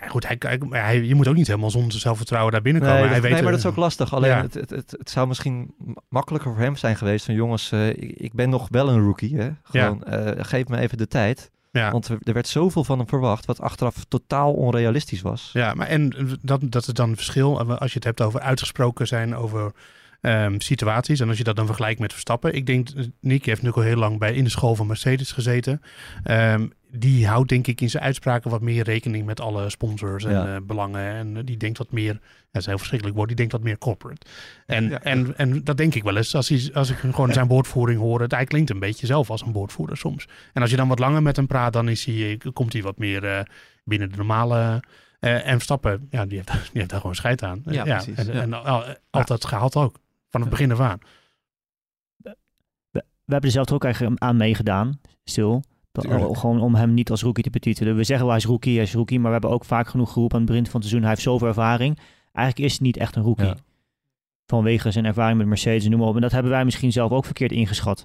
Ja, goed, hij, hij, hij- je moet ook niet helemaal zonder zelfvertrouwen daar binnenkomen. Nee, hij weet, nee, maar dat is ook lastig. Alleen ja. het, het, het, het zou misschien makkelijker voor hem zijn geweest van jongens, eh, ik, ik ben nog wel een rookie. Hè? Gewoon, eh, geef me even de tijd. Ja. Want er, er werd zoveel van hem verwacht, wat achteraf totaal onrealistisch was. Ja, maar en dat, dat is dan een verschil eh, als je het hebt over uitgesproken zijn over ehm, situaties. En als je dat dan vergelijkt met Verstappen. Ik denk, eh, Nick heeft nu al heel lang bij in de school van Mercedes gezeten. Ehm, die houdt denk ik in zijn uitspraken wat meer rekening met alle sponsors en Ja. eh, belangen. En eh, die denkt wat meer, ja, dat is heel verschrikkelijk woord, die denkt wat meer corporate. En, Ja. en, en dat denk ik wel eens, als, hij, als ik gewoon zijn woordvoering hoor. Het, hij klinkt een beetje zelf als een woordvoerder soms. En als je dan wat langer met hem praat, dan is hij, komt hij wat meer eh, binnen de normale... eh, en Verstappen, ja, die heeft, die heeft daar gewoon scheid aan. Ja, precies, En, en al- altijd gehaald ook. Van het begin af aan. We hebben er zelf ook eigenlijk aan meegedaan, stil. Gewoon om hem niet als rookie te betitelen. We zeggen wel hij is rookie, hij is rookie. Maar we hebben ook vaak genoeg geroepen aan het begin van het seizoen. Hij heeft zoveel ervaring. Eigenlijk is hij niet echt een rookie. Ja. Vanwege zijn ervaring met Mercedes en noem maar op. En dat hebben wij misschien zelf ook verkeerd ingeschat.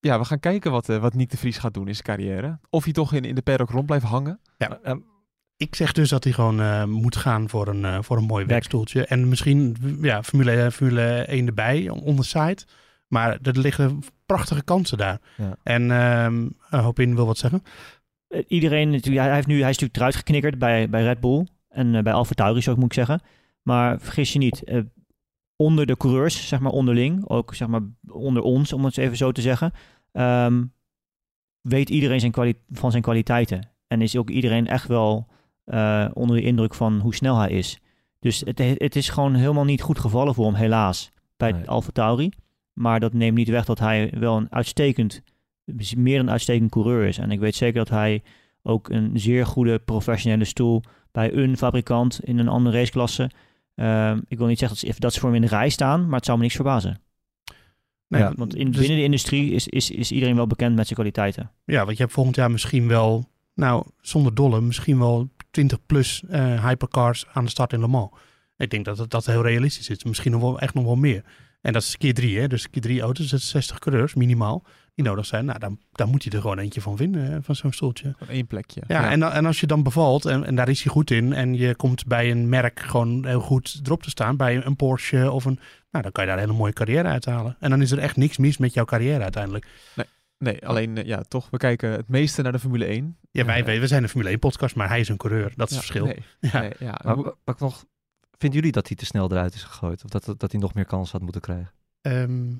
Ja, we gaan kijken wat, eh, wat Nick de Vries gaat doen in zijn carrière. Of hij toch in, in de paddock rond blijft hangen. Ja, Eh, Ik zeg dus dat hij gewoon eh, moet gaan voor een, eh, voor een mooi werkstoeltje. En misschien ja, Formule, Formule 1 erbij, on the side. Maar er liggen prachtige kansen daar. Ja. En ehm uh, Hopin wil wat zeggen. Eh, Iedereen, natuurlijk, hij, heeft nu, hij is natuurlijk eruit geknikkerd bij, bij Red Bull. En eh, bij Alfa Tauri, zo moet ik zeggen. Maar vergis je niet, eh, onder de coureurs, zeg maar onderling, ook zeg maar onder ons, om het even zo te zeggen, ehm, weet iedereen zijn van zijn kwaliteiten. En is ook iedereen echt wel eh, onder de indruk van hoe snel hij is. Dus het, het is gewoon helemaal niet goed gevallen voor hem, helaas, bij Nee. Alfa Tauri. Maar dat neemt niet weg dat hij wel een uitstekend, meer een uitstekend coureur is. En ik weet zeker dat hij ook een zeer goede professionele stoel bij een fabrikant in een andere raceklasse. Ehm, ik wil niet zeggen dat ze, dat ze voor hem in de rij staan, maar het zou me niks verbazen. Nee, Ja, Want in, dus- binnen de industrie is, is, is iedereen wel bekend met zijn kwaliteiten. Ja, want je hebt volgend jaar misschien wel, nou zonder dolle, misschien wel 20 plus eh, hypercars aan de start in Le Mans. Ik denk dat het, dat heel realistisch is. Misschien nog wel, echt nog wel meer. En dat is keer drie, hè? Dus keer drie auto's, dat is 60 coureurs minimaal die nodig zijn. Nou, dan, dan moet hij er gewoon eentje van vinden, hè, van zo'n stoeltje. Van één plekje. Ja, En, en als je dan bevalt, en, en daar is hij goed in, en je komt bij een merk gewoon heel goed erop te staan, bij een Porsche of een, nou, dan kan je daar een hele mooie carrière uithalen. En dan is er echt niks mis met jouw carrière uiteindelijk. Nee, alleen eh, ja, toch, we kijken het meeste naar de Formule 1. Ja, wij, wij, we zijn een Formule 1 podcast, maar hij is een coureur. Dat is ja, het verschil. Nee, Ja. nee, ja. Maar wat ik nog, vinden jullie dat hij te snel eruit is gegooid? Of dat, dat hij nog meer kans had moeten krijgen? Ehm,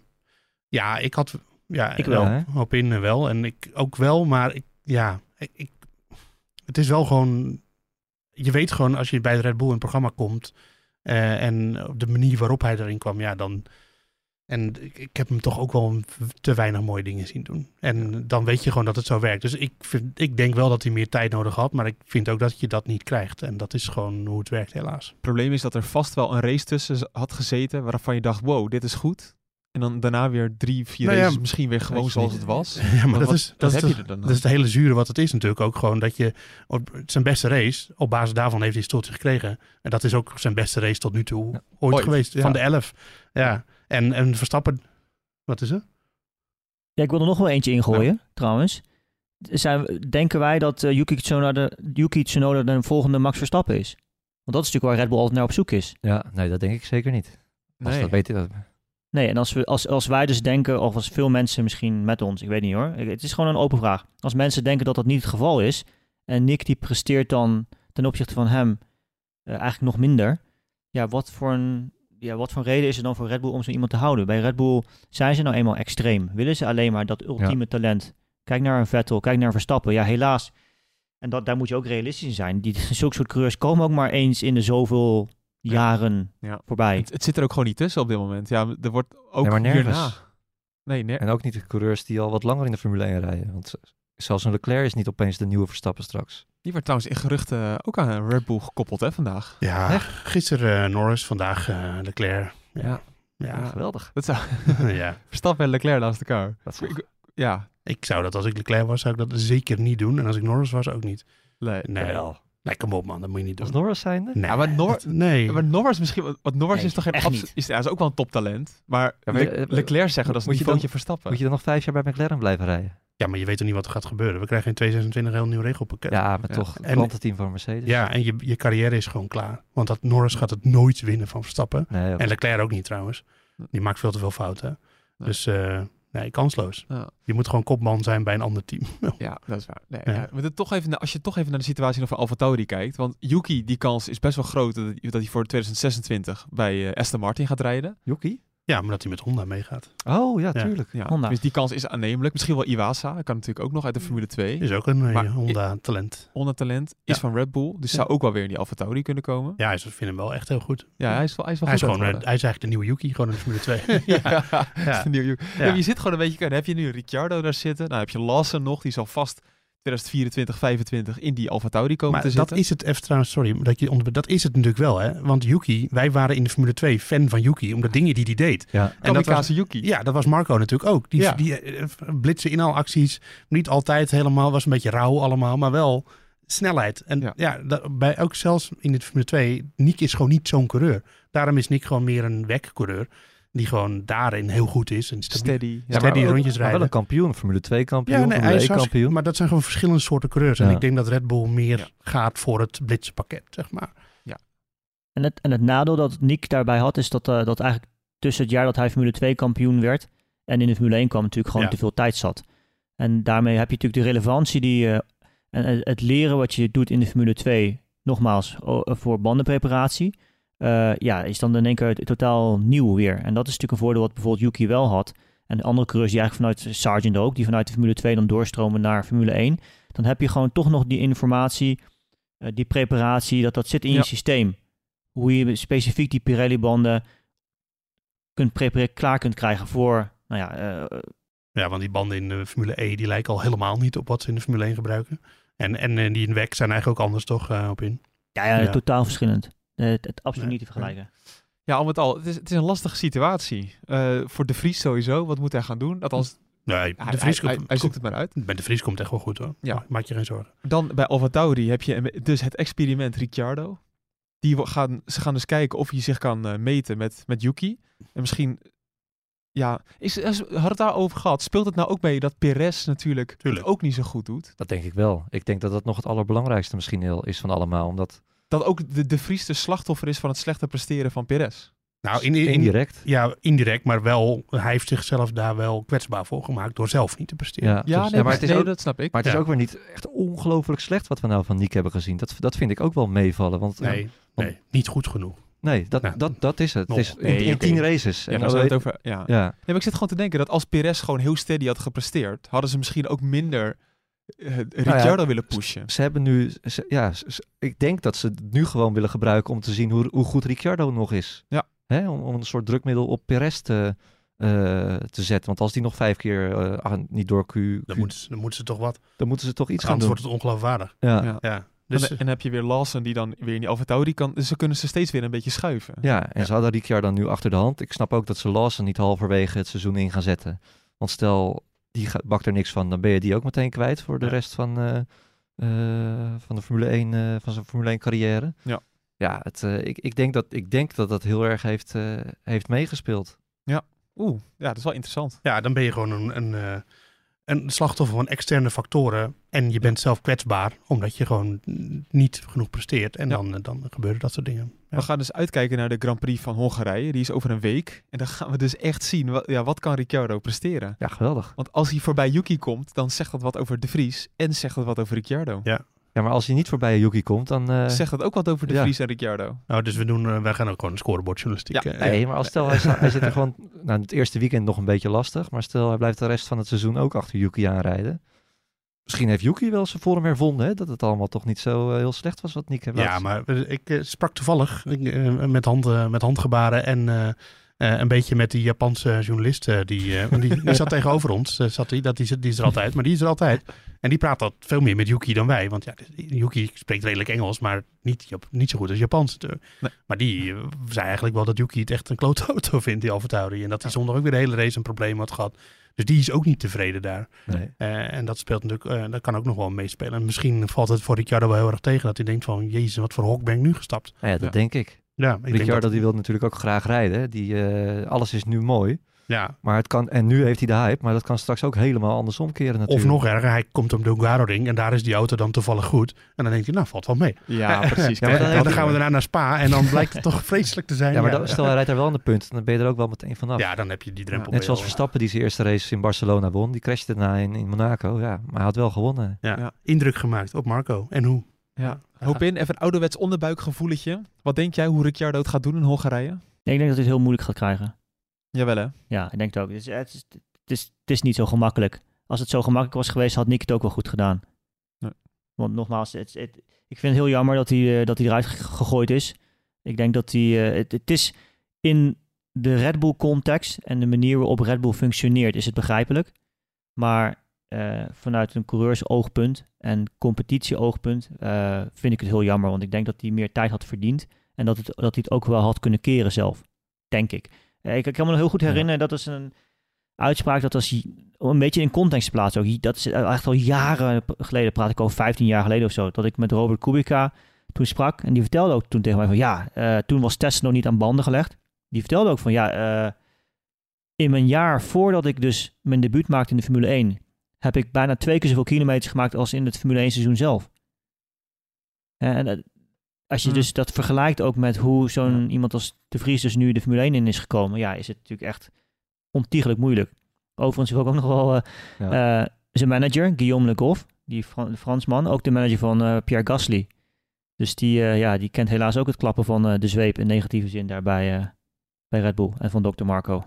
ja, ik had, ja, Ik wel. eh, Ja, hoop in eh, wel. En ik ook wel, maar ik, ja, ik, ik- het is wel gewoon, je weet gewoon als je bij de Red Bull in het programma komt eh, en op de manier waarop hij erin kwam, ja, dan, en ik, ik heb hem toch ook wel te weinig mooie dingen zien doen. En dan weet je gewoon dat het zo werkt. Dus ik, vind, ik denk wel dat hij meer tijd nodig had, maar ik vind ook dat je dat niet krijgt. En dat is gewoon hoe het werkt, helaas. Het probleem is dat er vast wel een race tussen had gezeten waarvan je dacht, wow, dit is goed. En dan daarna weer drie, vier Nou ja, races misschien weer gewoon zoals het was. Ja, maar dat wat- is, dat, is heb de- je er dan dat is het hele zure wat het is natuurlijk ook. Gewoon dat je op zijn beste race, op basis daarvan heeft hij stoeltje gekregen. En dat is ook zijn beste race tot nu toe Ja. ooit, Ooit, geweest. Van de elf. Ja. En, en Verstappen, wat is er? Ja, ik wil er nog wel eentje ingooien, trouwens. Zijn, denken wij dat eh, Yuki, Tsunoda, Yuki Tsunoda de volgende Max Verstappen is? Want dat is natuurlijk waar Red Bull altijd naar op zoek is. Ja, nee, dat denk ik zeker niet. Als Nee. dat weet ik dat. Nee, en als, we, als, als wij dus denken, of als veel mensen misschien met ons, ik weet niet hoor. Ik- Het is gewoon een open vraag. Als mensen denken dat dat niet het geval is, en Nick die presteert dan ten opzichte van hem eh, eigenlijk nog minder. Ja, wat voor een ja, wat voor reden is er dan voor Red Bull om zo iemand te houden? Bij Red Bull zijn ze nou eenmaal extreem. Willen ze alleen maar dat ultieme talent? Kijk naar een Vettel, kijk naar Verstappen. Ja, helaas. En dat, daar moet je ook realistisch in zijn. Die, zulke soort coureurs komen ook maar eens in de zoveel jaren Ja. voorbij. Het, het zit er ook gewoon niet tussen op dit moment. Ja, er wordt ook Nee, maar nergens. hierna. Nee, nee. En ook niet de coureurs die al wat langer in de Formule 1 rijden. Want zelfs een Leclerc is niet opeens de nieuwe Verstappen straks. Die werd trouwens in geruchten ook aan Red Bull gekoppeld hè, vandaag. Ja, gisteren eh, Norris, vandaag eh, Leclerc. Ja, Ja. ja. Ja, geweldig. Dat zou... ja. Verstappen en Leclerc naast elkaar. Dat Ik- ja, Ik zou dat als ik Leclerc was, zou ik dat zeker niet doen. En als ik Norris was, ook niet. nee. Nee, Wel. Nee kom op man, dat moet je niet doen. Als Norris zijnde? Nee, Ja, maar Nor- dat- nee. Maar Norris misschien, want Norris Nee, is toch geen echt niet. Is, ja, is ook wel een toptalent. Maar, Ja, maar, Le- eh, Leclerc zeggen dat is een moet je niveautje Verstappen. Moet je dan nog vijf jaar bij McLaren blijven rijden? Ja, maar je weet toch niet wat er gaat gebeuren. We krijgen in 2026 een heel nieuw regelpakket. Ja, maar Ja. toch En- klantenteam van Mercedes. Ja, en je, je carrière is gewoon klaar. Want dat Norris gaat het nooit winnen van Verstappen. Nee. En Leclerc ook niet trouwens. Die maakt veel te veel fouten. Nee. Dus eh, nee, kansloos. Ja. Je moet gewoon kopman zijn bij een ander team. Ja, dat is waar. Nee, Ja. ja. maar dit toch even, als je toch even naar de situatie nog van Alfa Tauri kijkt. Want Yuki, die kans is best wel groot dat, dat hij voor 2026 bij eh, Aston Martin gaat rijden. Yuki? Ja, maar dat hij met Honda meegaat. Oh, ja, Ja. tuurlijk. Ja, Honda. Dus die kans is aannemelijk. Misschien wel Iwasa. Kan natuurlijk ook nog uit de Formule 2. Is ook een eh, Maar- Honda-talent. Honda talent. Is Ja. van Red Bull. Dus Ja. zou ook wel weer in die Alfa Tauri kunnen komen. Ja, ik vind hem wel echt heel goed. Ja, hij is wel, hij is wel Hij is, goed gewoon, hij is eigenlijk de nieuwe Yuki, gewoon in de Formule 2. ja, ja. ja. Ja. Nieuw, Yuki. Ja. Ja, maar je zit gewoon een beetje... Dan heb je nu Ricciardo daar zitten. Dan heb je Lawson nog. Die zal vast 2024, 25 in die Alfa Tauri komen Maar te dat zitten. is het, even trouwens, sorry, dat, je onder, dat is het natuurlijk wel. Hè? Want Yuki, wij waren in de Formule 2 fan van Yuki, om de dingen die hij deed. Ja. En dat was, Yuki. ja, dat was Marco natuurlijk ook. Die, Ja. die eh, blitsen inhaalacties, niet altijd helemaal, was een beetje rauw allemaal, maar wel snelheid. En Ja. ja, dat, bij, ook zelfs in de Formule 2, Nick is gewoon niet zo'n coureur. Daarom is Nick gewoon meer een wegcoureur, die gewoon daarin heel goed is. En stabiel- Steady. Ja, Ja, maar ook- rondjes Maar wel rijden. een kampioen. Formule 2 kampioen, Ja, nee, hij Formule is 1 hartstikke- kampioen. maar dat zijn gewoon verschillende soorten coureurs. En Ja. ik denk dat Red Bull meer Ja. gaat voor het blitspakket, zeg maar. En het, en het nadeel dat Nick daarbij had, is dat, eh, dat eigenlijk tussen het jaar dat hij Formule 2 kampioen werd en in de Formule 1 kwam natuurlijk gewoon Ja. te veel tijd zat. En daarmee heb je natuurlijk de relevantie die je, en het- leren wat je doet in de Formule 2, nogmaals, voor bandenpreparatie, eh, ja, is dan in één keer totaal nieuw weer. En dat is natuurlijk een voordeel wat bijvoorbeeld Yuki wel had. En de andere coureurs die eigenlijk vanuit Sargent ook, die vanuit de Formule 2 dan doorstromen naar Formule 1, dan heb je gewoon toch nog die informatie, eh, die preparatie, dat dat zit in Ja. je systeem. Hoe je specifiek die Pirelli-banden kunt prepareren, klaar kunt krijgen voor, nou ja, eh, Ja, want die banden in de Formule E, die lijken al helemaal niet op wat ze in de Formule 1 gebruiken. En, en, die in WEC zijn eigenlijk ook anders toch op in. ja, ja, Ja. totaal verschillend. Het, het absoluut Nee, niet te vergelijken. Ja, al met al. Het is, het is een lastige situatie. Eh, voor De Vries sowieso. Wat moet hij gaan doen? Althans, Nee, hij, de Vries hij, hij, komt, hij zoekt het maar uit. bij de Vries komt het echt wel goed hoor. Ja. Maak je geen zorgen. Dan bij Alfa Tauri heb je een- dus het experiment Ricciardo. Die gaan, ze gaan dus kijken of hij zich kan eh, meten met, met Yuki. En misschien, ja, is, is, had het daarover gehad. Speelt het nou ook mee dat Perez natuurlijk het Tuurlijk. ook niet zo goed doet? Dat denk ik wel. Ik denk dat dat nog het allerbelangrijkste misschien heel is van allemaal. Omdat Dat ook de, de Vries de slachtoffer is van het slechte presteren van Perez. Nou, in, in, indirect. ja, indirect, maar wel, hij heeft zichzelf daar wel kwetsbaar voor gemaakt door zelf niet te presteren. Ja, Ja, dus- nee, maar maar het is nee, ook, dat snap ik. maar het is ook weer niet echt ongelooflijk slecht wat we nou van Nick hebben gezien. Dat, dat vind ik ook wel meevallen. Want eh, Nee, nee, niet goed genoeg. nee dat, dat, dat is het. Nog. het is in, Nee, in oké. tien races. Ja, En dan we het over. Ja. ja. Nee, maar ik zit gewoon te denken dat als Perez gewoon heel steady had gepresteerd, hadden ze misschien ook minder eh, Ricciardo willen pushen. Ze hebben nu, ze- ja, ze- ze- ik denk dat ze het nu gewoon willen gebruiken om te zien hoe, hoe goed Ricciardo nog is. Ja. Hè, om, om een soort drukmiddel op Perez te, eh, te zetten. Want als die nog vijf keer eh, ah, niet door Q, Dan Q- moeten ze, dan moeten ze toch wat. dan moeten ze toch iets gaan Anders doen. wordt het ongeloofwaardig. Ja. Ja. Ja. Ja. Dus, en, heb je weer Lawson die dan weer in die Alfa Tauri kan. Dus ze kunnen ze steeds weer een beetje schuiven. en Ja. ze hadden Ricciardo nu achter de hand. Ik snap ook dat ze Lawson niet halverwege het seizoen in gaan zetten. Want stel, die gaat, bakt er niks van, dan ben je die ook meteen kwijt voor de Ja. rest van, eh, eh, van de Formule 1, eh, van zijn Formule 1 carrière. Ja. Ja, het, eh, ik, ik, denk dat, ik denk dat dat heel erg heeft, eh, heeft meegespeeld. Oeh, ja, dat is wel interessant. ja, dan ben je gewoon een, een, eh, een slachtoffer van externe factoren. En je bent zelf kwetsbaar, omdat je gewoon niet genoeg presteert. En Ja. dan, eh, dan gebeuren dat soort dingen. Ja. We gaan dus uitkijken naar de Grand Prix van Hongarije. Die is over een week. En dan gaan we dus echt zien, wat, ja, wat kan Ricciardo presteren? Ja, geweldig. Want als hij voorbij Yuki komt, dan zegt dat wat over De Vries en zegt dat wat over Ricciardo. Ja. Ja, maar als hij niet voorbij Yuki komt, dan... eh, Zegt dat ook wat over De Ja. Vries en Ricciardo. Nou, dus we doen, eh, wij gaan ook gewoon een scorebordjournalistiek. Ja, eh, Nee, maar als stel hij, zit er gewoon... Nou, het eerste weekend nog een beetje lastig. Maar stel hij blijft de rest van het seizoen ook achter Yuki aanrijden. Misschien heeft Yuki wel zijn vorm hervonden. Hè? Dat het allemaal toch niet zo heel slecht was wat Nick heeft Ja, maar ik sprak toevallig ik, met, hand, met handgebaren en, eh, Eh, een beetje met die Japanse journalist, die, eh, die, die zat tegenover ons. zat die, dat, die, is- die is er altijd, maar die is er altijd. En die praat dat veel meer met Yuki dan wij. Want ja, Yuki spreekt redelijk Engels, maar niet, niet zo goed als Japans natuurlijk. Nee. Maar die eh, zei eigenlijk wel dat Yuki het echt een klote auto vindt, die Alfa Tauri. En dat hij zondag ook weer de hele race een probleem had gehad. Dus die is ook niet tevreden daar. Nee. Eh, en dat speelt natuurlijk, eh, dat kan ook nog wel meespelen. En misschien valt het voor Ricciardo wel heel erg tegen dat hij denkt van, jezus, wat voor hok ben ik nu gestapt. Ja, dat Ja. denk ik. Ja, ik denk dat, die wil natuurlijk ook graag rijden. Die, eh, alles is nu mooi. Ja. Maar het kan, en nu heeft hij de hype, maar dat kan straks ook helemaal andersom keren natuurlijk. Of nog erger, hij komt op de Hungaro-ring en daar is die auto dan toevallig goed. En dan denkt hij, nou, valt wel mee. Ja, precies. Ja, maar En dan dan, gaan we daarna naar Spa en dan blijkt het toch vreselijk te zijn. Ja, maar dan, stel hij rijdt daar wel aan de punt, dan ben je er ook wel meteen vanaf. Ja, dan heb je die drempel. Net weer zoals al. Verstappen die zijn eerste race in Barcelona won. Die crashte daarna in, in Monaco. Ja, maar hij had wel gewonnen. Ja, Ja. indruk gemaakt op Marco. En hoe? Ja. Hoop in, even een ouderwets onderbuikgevoeletje. Wat denk jij hoe Ricciardo het gaat doen in Hongarije? Nee, ik denk dat hij het heel moeilijk gaat krijgen. Jawel hè? Ja, ik denk het ook. Het is, het is, het is, het is niet zo gemakkelijk. Als het zo gemakkelijk was geweest, had Nick het ook wel goed gedaan. Nee. Want nogmaals, het, het- ik vind het heel jammer dat hij, eh, dat hij eruit ge- gegooid is. Ik denk dat hij... eh, het, het is in de Red Bull context en de manier waarop Red Bull functioneert, is het begrijpelijk. Maar eh, vanuit een coureursoogpunt en competitieoogpunt eh, vind ik het heel jammer. Want ik denk dat hij meer tijd had verdiend. En dat, het, dat hij het ook wel had kunnen keren zelf. Denk ik. Eh, ik, ik kan me nog heel goed herinneren, dat is een uitspraak dat om een beetje in context te plaatsen ook. Dat is echt al jaren geleden, praat ik over 15 jaar geleden of zo, dat ik met Robert Kubica toen sprak. En die vertelde ook toen tegen mij van ja, eh, toen was Tesla nog niet aan banden gelegd. Die vertelde ook van ja, eh, in mijn jaar voordat ik dus mijn debuut maakte in de Formule 1, heb ik bijna twee keer zoveel kilometers gemaakt als in het Formule 1 seizoen zelf. En eh, als je Hmm. dus dat vergelijkt ook met hoe zo'n iemand als De Vries dus nu de Formule 1 in is gekomen, ja, is het natuurlijk echt ontiegelijk moeilijk. Overigens ik ook nog wel eh, eh, zijn manager, Guillaume Le Goff, die Fran- Fransman, ook de manager van eh, Pierre Gasly. Dus die, eh, ja, die kent helaas ook het klappen van eh, de zweep in negatieve zin daar bij, eh, bij Red Bull en van Dr. Marco.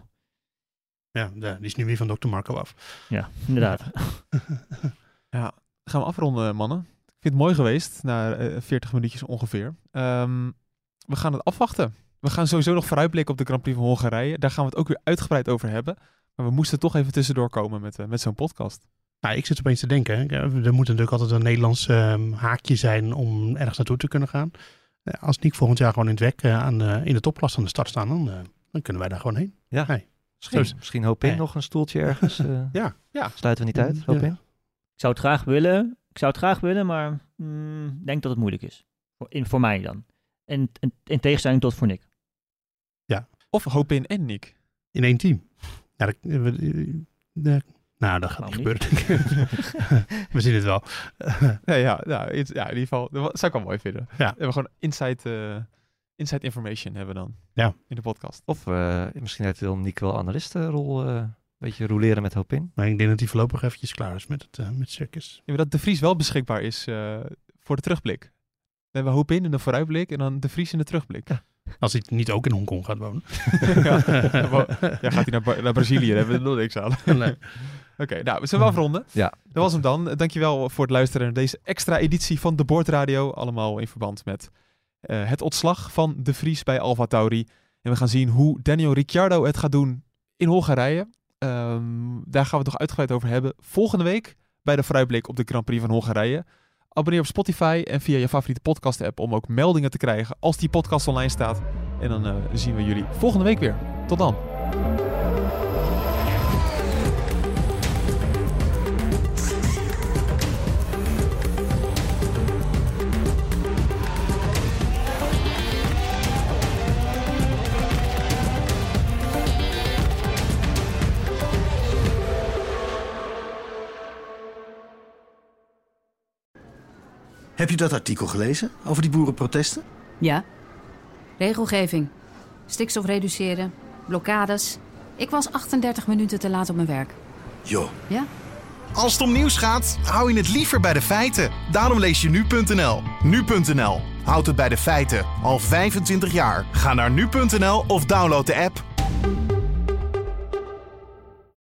Ja, die is nu weer van Dr. Marco af. Ja, inderdaad. Ja, gaan we afronden, mannen. Ik vind het mooi geweest, na eh, 40 minuutjes ongeveer. Ehm, we gaan het afwachten. We gaan sowieso nog vooruitblikken op de Grand Prix van Hongarije. Daar gaan we het ook weer uitgebreid over hebben. Maar we moesten toch even tussendoor komen met, eh, met zo'n podcast. Nou, ik zit opeens te denken, hè. er moet natuurlijk altijd een Nederlands ehm, haakje zijn om ergens naartoe te kunnen gaan. Eh, Als Nick volgend jaar gewoon in het WEC eh, aan, eh, in de topklasse aan de start staan, dan, eh, dan kunnen wij daar gewoon heen. Ja, Hey. misschien, Zo- misschien hoop Nee. nog een stoeltje ergens. eh, Ja. Ja. Sluiten we niet uit, hoop Ja. in. Ik zou het graag willen, ik zou het graag willen, maar mm, ik denk dat het moeilijk is. Voor, in, voor mij dan. En, en in tegenstelling tot voor Nick. Of Hoop in en Nick. In één team. Ja, dat, eh, we- eh, nou, dat gaat niet gebeuren. we zien het wel. Nee, ja, ja, iets- ja, in ieder geval. Dat zou ik wel mooi vinden. Ja. We hebben gewoon inside, eh, inside information hebben dan. Ja. In de podcast. Of eh, misschien heeft Nick wel analistenrol. eh beetje roleren met hoop in. maar ik denk dat hij voorlopig eventjes klaar is met het, eh, met circus. Ja, maar dat De Vries wel beschikbaar is eh, voor de terugblik. We hebben Hoop in in de vooruitblik en dan De Vries in de terugblik. Als hij niet ook in Hongkong gaat wonen. ja, ja, gaat hij naar, naar Brazilië, daar hebben we er nog niks aan. Nee. Oké, nou, we zullen we afronden. Ja. Dat was hem dan. Dankjewel voor het luisteren naar deze extra editie van de Boordradio. Allemaal in verband met eh, het ontslag van De Vries bij Alfa Tauri. En we gaan zien hoe Daniel Ricciardo het gaat doen in Hongarije. Ehm, daar gaan we het nog uitgebreid over hebben. Volgende week bij de vooruitblik op de Grand Prix van Hongarije. Abonneer op Spotify en via je favoriete podcast app om ook meldingen te krijgen als die podcast online staat. En dan eh, zien we jullie volgende week weer. Tot dan. Heb je dat artikel gelezen over die boerenprotesten? Ja. Regelgeving. Stikstof reduceren. Blokkades. Ik was 38 minuten te laat op mijn werk. Joh. Ja? Als het om nieuws gaat, hou je het liever bij de feiten. Daarom lees je nu.nl. Nu.nl. Houd het bij de feiten. Al 25 jaar. Ga naar nu.nl of download de app.